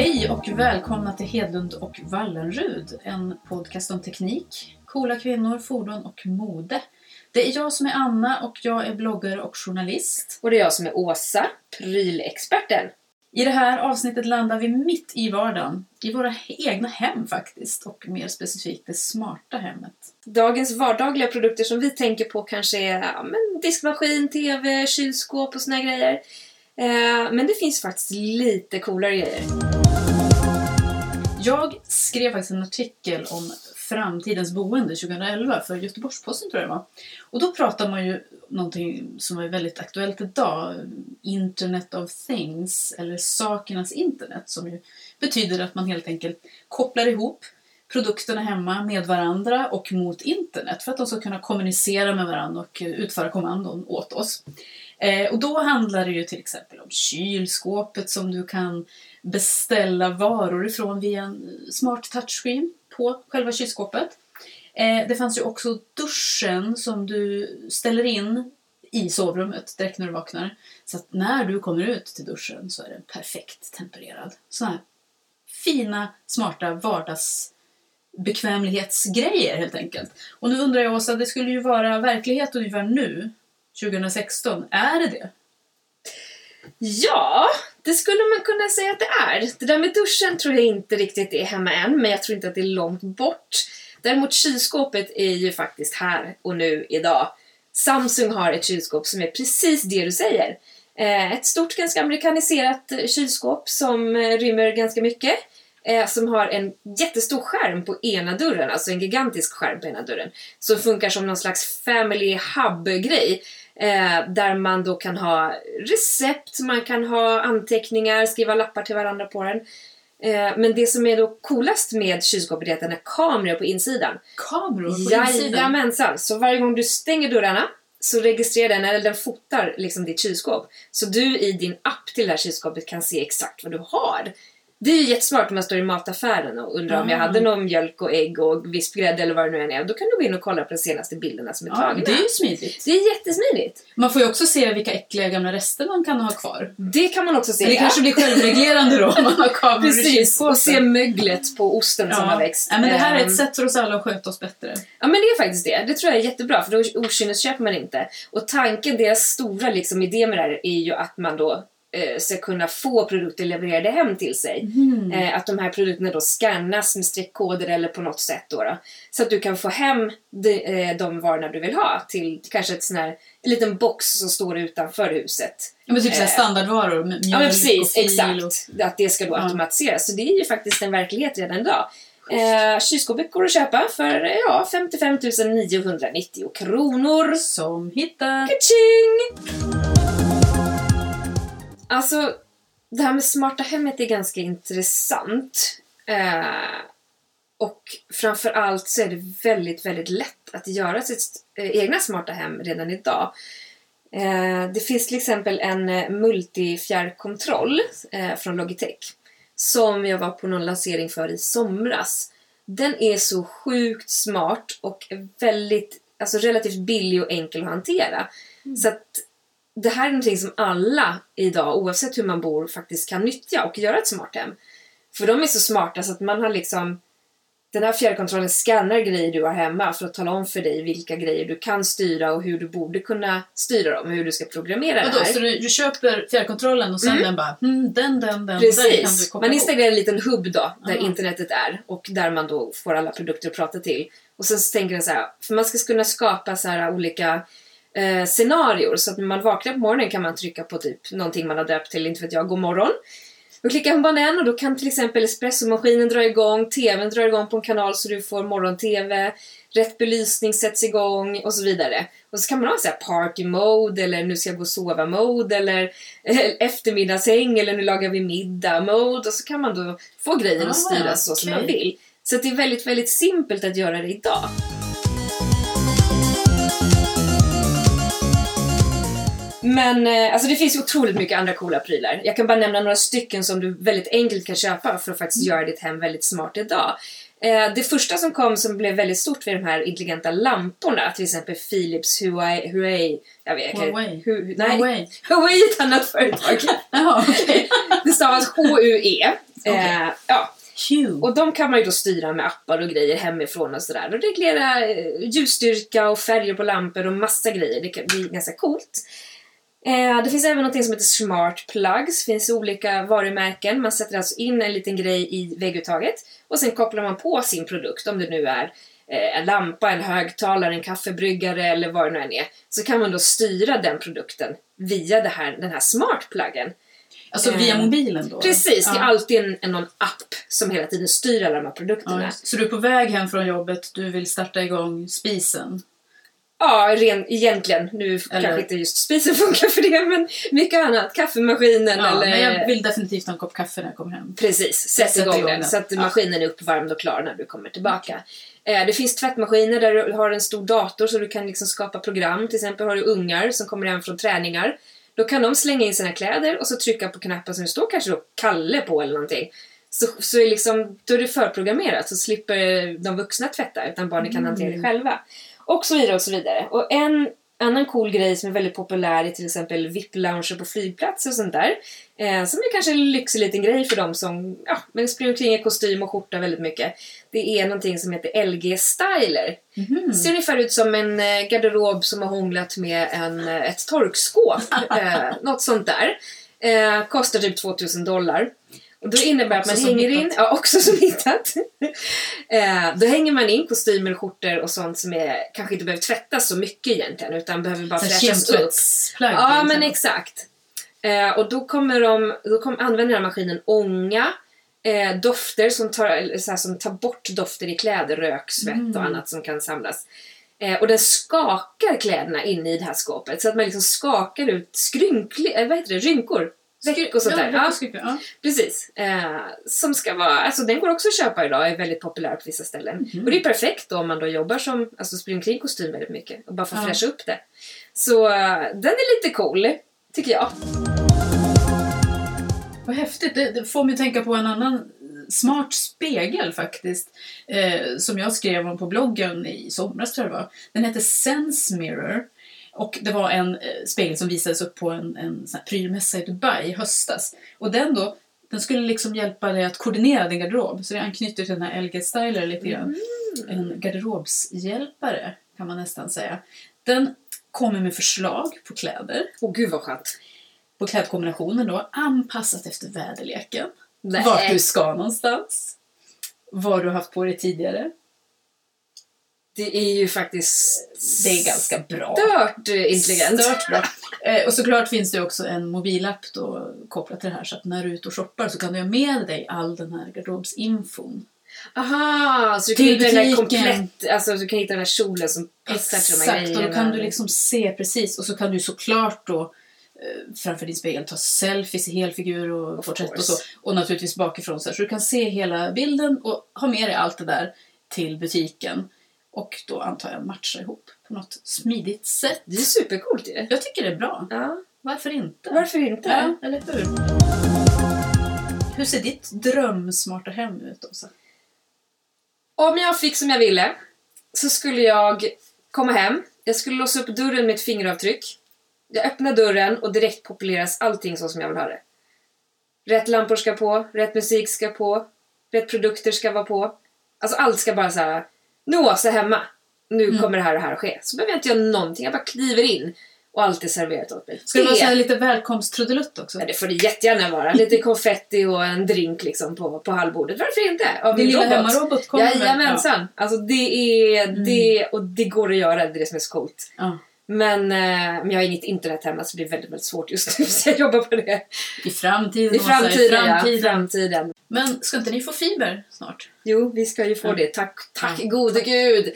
Hej och välkomna till Hedlund och Wallenrud, en podcast om teknik, coola kvinnor, fordon och mode. Det är jag som är Anna och jag är bloggare och journalist. Och det är jag som är Åsa, prylexperten. I det här avsnittet landar vi mitt i vardagen, i våra egna hem faktiskt, och mer specifikt det smarta hemmet. Dagens vardagliga produkter som vi tänker på kanske är ja, men diskmaskin, TV, kylskåp och såna grejer. Eh, men det finns faktiskt lite coolare grejer. Jag skrev faktiskt en artikel om framtidens boende 2011 för Göteborgs-Posten tror jag det var. Och då pratar man ju någonting som är väldigt aktuellt idag, Internet of Things, eller sakernas internet, som ju betyder att man helt enkelt kopplar ihop produkterna hemma med varandra och mot internet för att de ska kunna kommunicera med varandra och eh, utföra kommandon åt oss. Eh, och då handlar det ju till exempel om kylskåpet som du kan beställa varor ifrån via en smart touchscreen på själva kylskåpet. Eh, det fanns ju också duschen som du ställer in i sovrummet direkt när du vaknar. Så att när du kommer ut till duschen så är den perfekt tempererad. Sådana här fina, smarta vardags bekvämlighetsgrejer helt enkelt. Och nu undrar jag Åsa, det skulle ju vara verklighet ungefär nu, 2016. Är det det? Ja, det skulle man kunna säga att det är. Det där med duschen tror jag inte riktigt är hemma än, men jag tror inte att det är långt bort. Däremot kylskåpet är ju faktiskt här och nu idag. Samsung har ett kylskåp som är precis det du säger. Eh, ett stort, ganska amerikaniserat eh, kylskåp som eh, rymmer ganska mycket. Eh, som har en jättestor skärm på ena dörren, alltså en gigantisk skärm på ena dörren. Som funkar som någon slags family hub-grej. där man då kan ha recept, man kan ha anteckningar, skriva lappar till varandra på den. Eh, men det som är då coolast med kylskåpet är att den har kameror på insidan. Kameror på insidan? Jajamensan! Så varje gång du stänger dörrarna så registrerar den, eller den fotar liksom ditt kylskåp. Så du i din app till det här kylskåpet kan se exakt vad du har. Det är ju jättesmart om man står i mataffären och undrar mm. om jag hade någon mjölk och ägg och vispgrädde eller vad det nu än är. Då kan du gå in och kolla på de senaste bilderna som är ja, tagna. Det är ju smidigt. Det är jättesmidigt. Man får ju också se vilka äckliga gamla rester man kan ha kvar. Det kan man också se. Men det ja. kanske blir självreglerande då om man har kameror Precis, och se möglet på osten ja. som har växt. Ja, men det här är ett ehm. sätt för oss alla att sköta oss bättre. Ja men det är faktiskt det. Det tror jag är jättebra för då okynnesköper man inte. Och tanken, deras stora liksom, idé med det här är ju att man då eh, ska kunna få produkter levererade hem till sig. Mm. Eh, att de här produkterna då scannas med streckkoder eller på något sätt då, då Så att du kan få hem de, eh, de varorna du vill ha till, kanske ett sån här, en liten box som står utanför huset. Ja men typ eh, standardvaror, mjölk Ja men precis, exakt. Och... Att det ska då ja. automatiseras. Så det är ju faktiskt en verklighet redan idag. Eh, kylskåpet går att köpa för ja, 55 990 kronor. Som hittat. Kaching! Alltså, det här med smarta hemmet är ganska intressant. Eh, och framförallt så är det väldigt, väldigt lätt att göra sitt eh, egna smarta hem redan idag. Eh, det finns till exempel en eh, multifjärrkontroll eh, från Logitech som jag var på någon lansering för i somras. Den är så sjukt smart och väldigt, alltså relativt billig och enkel att hantera. Mm. Så att det här är någonting som alla idag, oavsett hur man bor, faktiskt kan nyttja och göra ett smart hem. För de är så smarta så att man har liksom den här fjärrkontrollen skannar grejer du har hemma för att tala om för dig vilka grejer du kan styra och hur du borde kunna styra dem och hur du ska programmera Vadå, det här. Så du, du köper fjärrkontrollen och sen mm. den bara hmm, den, den, den, Precis. den kan du koppla Man installerar en liten hubb då, där Aha. internetet är och där man då får alla produkter att prata till. Och sen så tänker den så här, för man ska kunna skapa så här olika eh, scenarior. Så att när man vaknar på morgonen kan man trycka på typ någonting man har döpt till, inte vet jag, god morgon. Då klickar man bara den och då kan till exempel espressomaskinen dra igång, tvn drar igång på en kanal så du får morgon-tv, rätt belysning sätts igång och så vidare. Och så kan man ha så här party mode eller nu ska jag gå och sova mode eller eh, eftermiddagshäng eller nu lagar vi middag mode och så kan man då få grejen ah, att styras så okay. som man vill. Så det är väldigt, väldigt simpelt att göra det idag. Men eh, alltså det finns ju otroligt mycket andra coola prylar. Jag kan bara nämna några stycken som du väldigt enkelt kan köpa för att faktiskt mm. göra ditt hem väldigt smart idag. Eh, det första som kom som blev väldigt stort var de här intelligenta lamporna, till exempel Philips Huawei, Huawei jag vet. Huawei. Hu, nej, Huawei. Huawei är ett annat företag. Jaha, okej. Det stavas H-U-E. Eh, ja. Hue. Och de kan man ju då styra med appar och grejer hemifrån och sådär. Och reglera eh, ljusstyrka och färger på lampor och massa grejer. Det kan bli ganska coolt. Eh, det finns även något som heter Smart Plugs. Det finns olika varumärken. Man sätter alltså in en liten grej i vägguttaget och sen kopplar man på sin produkt. Om det nu är eh, en lampa, en högtalare, en kaffebryggare eller vad det nu än är. Så kan man då styra den produkten via här, den här Smart Pluggen. Alltså via Eh, mobilen då? Precis, det är Ja. alltid en, en någon app som hela tiden styr alla de här produkterna. Ja, så du är på väg hem från jobbet, du vill starta igång spisen? Ja, ren, egentligen. Nu Eller- kanske inte just spisen funkar för det, men mycket annat. Kaffemaskinen Ja, eller... men jag vill definitivt ha en kopp kaffe när jag kommer hem. Precis, sätt, igång, den så att maskinen är uppvärmd och klar när du kommer tillbaka. Eh, det finns tvättmaskiner där du har en stor dator så du kan liksom skapa program. Till exempel har du ungar som kommer hem från träningar. Då kan de slänga in sina kläder och så trycka på knappen som det står kanske då Kalle på eller någonting. Så, så är liksom, då är det förprogrammerat så slipper de vuxna tvätta utan barnen kan hantera det själva. Och så vidare och så vidare. Och en annan cool grej som är väldigt populär är till exempel VIP-lounger på flygplatser och sånt där. Eh, som är kanske en lyxig liten grej för dem som ja, men springer omkring i kostym och skjorta väldigt mycket. Det är någonting som heter LG Styler. Mhm. Ser ungefär ut som en eh, garderob som har hånglat med en, eh, ett torkskåp. eh, något sånt där. Eh, kostar typ 2000 dollar. Då innebär att Också man hänger in, hittat. ja också som hittat. eh, då hänger man in kostymer, skjortor och sånt som är, kanske inte behöver tvättas så mycket egentligen utan behöver bara Så fräschas upp. Ja, liksom. men exakt. Eh, och då kommer de, då kom, använder den här maskinen ånga, eh, dofter som tar, så här, som tar bort dofter i kläder, rök, svett Mm. och annat som kan samlas. Eh, och den skakar kläderna inne i det här skåpet så att man liksom skakar ut skrynkliga, eh, vad heter det, rynkor. Veck och sånt där. Ja, Ja, precis. Eh, som ska vara, alltså den går också att köpa idag, är väldigt populär på vissa ställen. Mhm. Och det är perfekt då om man då jobbar som, alltså springer omkring kostym väldigt mycket och bara får Ja. fräscha upp det. Så eh, den är lite cool, tycker jag. Vad häftigt. Det, det får mig tänka på en annan smart spegel faktiskt. Eh, som jag skrev om på bloggen i somras tror jag det var. Den hette Sense Mirror. Och det var en eh, spegel som visades upp på en, en sån prylmässa i Dubai i höstas. Och den då, den skulle liksom hjälpa dig att koordinera din garderob. Så det anknyter till den här LG Styler lite grann. En garderobshjälpare kan man nästan säga. Den kommer med förslag på kläder. Åh gud vad skönt. På klädkombinationen då, anpassat efter väderleken. Nej. Vart du ska någonstans. Vad du har haft på dig tidigare. Det är ju faktiskt Det är ganska bra. stört intelligent. Stört bra. Eh, och såklart finns det också en mobilapp då kopplat till det här så att när du är ute och shoppar så kan du ha med dig all den här garderobsinfon. Aha, så du kan hitta den där komplett, alltså du kan hitta den här kjolen som passar till de här Exakt, och grejerna. då kan du liksom se precis och så kan du såklart då eh, framför din spegel ta selfies i helfigur och Of porträtt och course. så. Och naturligtvis bakifrån så, här. så du kan se hela bilden och ha med dig allt det där till butiken. Och då antar jag matcha ihop på något smidigt sätt. Det är supercoolt ju. Jag tycker det är bra. Ja, Varför inte? varför inte? Ja, eller hur? Hur ser ditt drömsmarta hem ut, Åsa? Om jag fick som jag ville så skulle jag komma hem, jag skulle låsa upp dörren med ett fingeravtryck. Jag öppnar dörren och direkt populeras allting så som jag vill ha det. Rätt lampor ska på, rätt musik ska på, rätt produkter ska vara på. Alltså allt ska bara såhär, nu är Åsa hemma. Nu Mm. kommer det här och det här att ske. Så behöver jag inte göra någonting, jag bara kliver in och allt är serverat åt mig. Ska det vara så här det, lite välkomsttrudelutt också? ja, det får det jättegärna vara. Lite konfetti och en drink liksom på, på hallbordet. Varför inte? Av Din min lilla robot. hemmarobot kommer? Jajamensan! Alltså det är Mm. det, och det går att göra, det är det som är så coolt. Ja. Men, eh, men jag har inget internet hemma så det blir väldigt, väldigt svårt just nu så jag jobbar på det. I framtiden, I framtiden, i framtiden. ja. Framtiden. Men ska inte ni få fiber snart? Jo, vi ska ju få Ja. det. Tack, tack Ja. gode gud!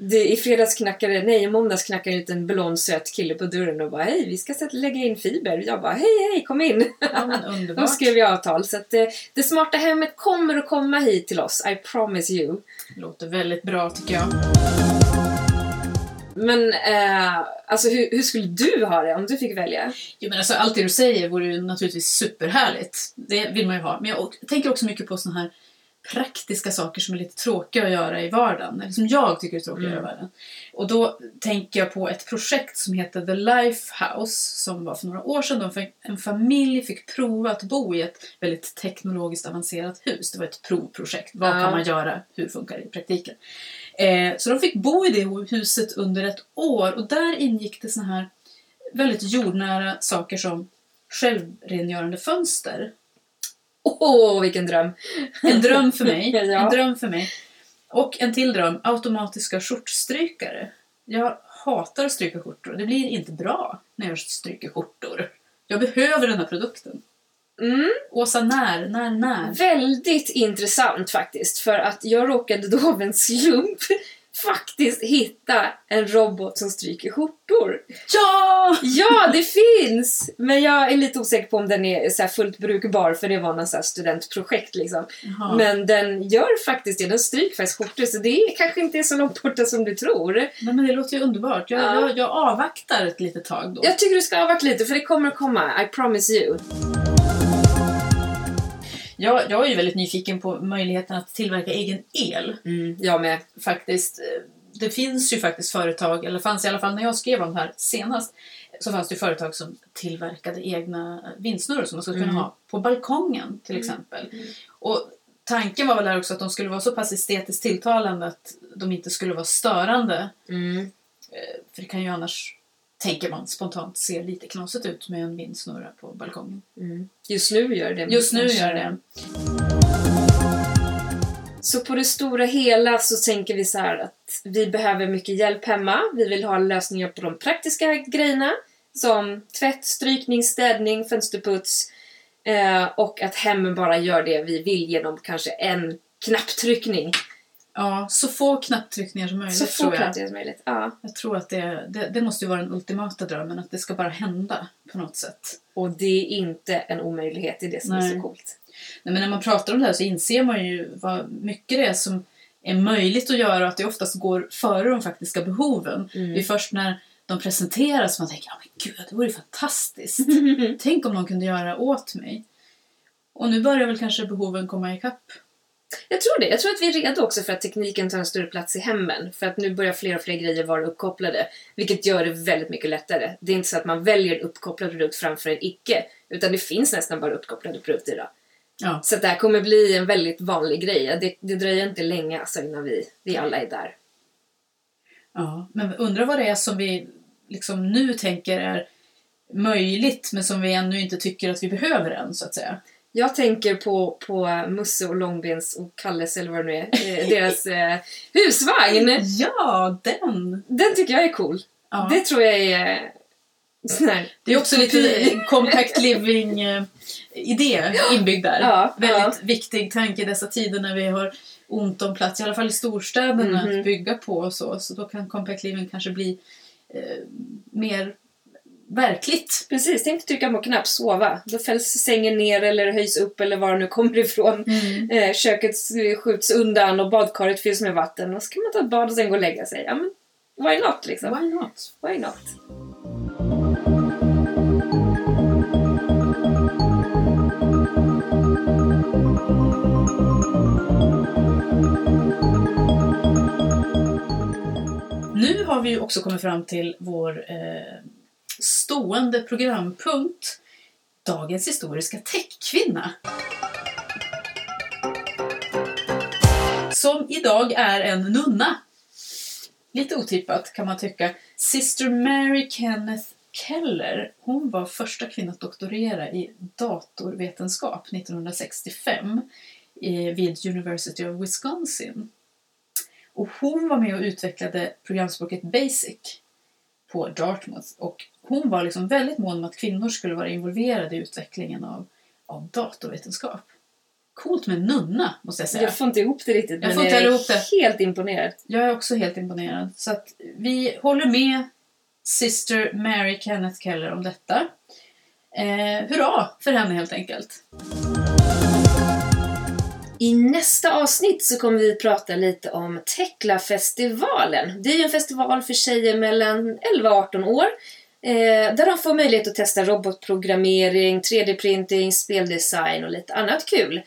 Det, I fredags knackade, nej i måndags knackade ut en blond söt kille på dörren och bara hej, vi ska sätta, lägga in fiber. Jag bara hej, hej, kom in! Ja, Då skrev vi avtal. Så att det, det smarta hemmet kommer att komma hit till oss, I promise you. Låter väldigt bra tycker jag. Men eh, alltså hur, hur skulle du ha det om du fick välja? Jo, men alltså, allt det du säger vore ju naturligtvis superhärligt. Det vill man ju ha. Men jag tänker också mycket på sådana här praktiska saker som är lite tråkiga att göra i vardagen. Eller som jag tycker är tråkiga att Mm. göra i vardagen. Och då tänker jag på ett projekt som heter The Life House som var för några år sedan. Då en familj fick prova att bo i ett väldigt teknologiskt avancerat hus. Det var ett provprojekt. Vad Ja. kan man göra? Hur funkar det i praktiken? Eh, så de fick bo i det huset under ett år och där ingick det såna här väldigt jordnära saker som självrengörande fönster. Åh, vilken dröm! En dröm för mig. Ja. En dröm för mig. Och en till dröm, automatiska skjortstrykare. Jag hatar att stryka skjortor. Det blir inte bra när jag stryker skjortor. Jag behöver den här produkten. Mm. Åsa, när, när, när? Väldigt intressant faktiskt, för att jag råkade då av en slump faktiskt hitta en robot som stryker skjortor. Ja! Ja, det finns! Men jag är lite osäker på om den är så fullt brukbar, för det var någon så studentprojekt liksom. Jaha. Men den gör faktiskt det, den stryker faktiskt skjortor, så det är, kanske inte är så långt borta som du tror. Nej, men det låter ju underbart. Jag, Ja. jag, jag avvaktar ett litet tag då. Jag tycker du ska avvakta lite, för det kommer komma, I promise you. Jag, jag är ju väldigt nyfiken på möjligheten att tillverka egen el. Mm, jag med. faktiskt. eh, Det finns ju faktiskt företag, eller fanns i alla fall när jag skrev om det här senast, så fanns det företag som tillverkade egna vindsnurror som man skulle kunna Mm. ha på balkongen till exempel. Och tanken var väl där också att de skulle vara så pass estetiskt tilltalande att de inte skulle vara störande. Mm. Eh, För det kan ju annars, tänker man spontant, se lite knasigt ut med en vindsnurra på balkongen. Mm. Just nu gör det. Just nu kanske. gör det. Så på det stora hela så tänker vi så här att vi behöver mycket hjälp hemma. Vi vill ha lösningar på de praktiska grejerna som tvätt, strykning, städning, fönsterputs eh, och att hemmen bara gör det vi vill genom kanske en knapptryckning. Ja, så få knapptryckningar som möjligt Så få knapptryckningar som möjligt. Ja. Jag tror att det, det, det måste ju vara den ultimata drömmen, att det ska bara hända på något sätt. Och det är inte en omöjlighet, det är det som är Nej. så coolt. Nej, men när man pratar om det här så inser man ju vad mycket det är som är möjligt att göra och att det oftast går före de faktiska behoven. Mm. Det är först när de presenteras som man tänker ja men gud, det vore fantastiskt. Tänk om någon kunde göra åt mig. Och nu börjar väl kanske behoven komma ikapp. Jag tror det. Jag tror att vi är redo också för att tekniken tar en större plats i hemmen. För att nu börjar fler och fler grejer vara uppkopplade. Vilket gör det väldigt mycket lättare. Det är inte så att man väljer en uppkopplad produkt framför en icke. Utan det finns nästan bara uppkopplade produkter idag. Ja. Så det här kommer bli en väldigt vanlig grej. Det, det dröjer inte länge alltså innan vi, vi alla är där. ja. Men undrar vad det är som vi liksom nu tänker är möjligt men som vi ännu inte tycker att vi behöver än så att säga. Jag tänker på, på Musse och Långbens och Kalles eller vad det nu är. Eh, deras eh, husvagn. Ja, den! Den tycker jag är cool. Ja. Det tror jag är... Sån här, Det är också lite compact living-idé inbyggd där. Ja, Väldigt viktig tanke i dessa tider när vi har ont om plats, i alla fall i storstäderna, Mhm. att bygga på och så. Så då kan compact living kanske bli eh, mer verkligt. Precis, tänk trycka på knapp sova. Då fälls sängen ner eller höjs upp eller var det nu kommer ifrån. Eh, köket skjuts undan och badkaret fylls med vatten. Och så kan man ta ett bad och sen gå och lägga sig. Ja men, why not liksom? Why not? Why not? Nu har vi ju också kommit fram till vår eh, stående programpunkt Dagens historiska techkvinna. Som idag är en nunna. Lite otippat kan man tycka. Sister Mary Kenneth Keller, hon var första kvinna att doktorera i datorvetenskap 1965 eh, vid University of Wisconsin. Och hon var med och utvecklade programspråket Basic på Dartmouth. Och hon var liksom väldigt mån om att kvinnor skulle vara involverade i utvecklingen av, av datorvetenskap. Coolt med nunna, måste jag säga. Jag får inte ihop det riktigt Jag men jag är helt imponerad. Jag är också helt imponerad. Så att vi håller med Sister Mary Kenneth Keller om detta. Eh, hurra för henne helt enkelt. I nästa avsnitt så kommer vi prata lite om Tekla-festivalen. Det är ju en festival för tjejer mellan 11 och 18 år. Eh, där de får möjlighet att testa robotprogrammering, 3D-printing, speldesign och lite annat kul.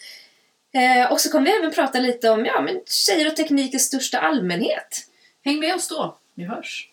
Eh, och så kommer vi även prata lite om ja, men tjejer och teknik i största allmänhet. Häng med oss då. Vi hörs.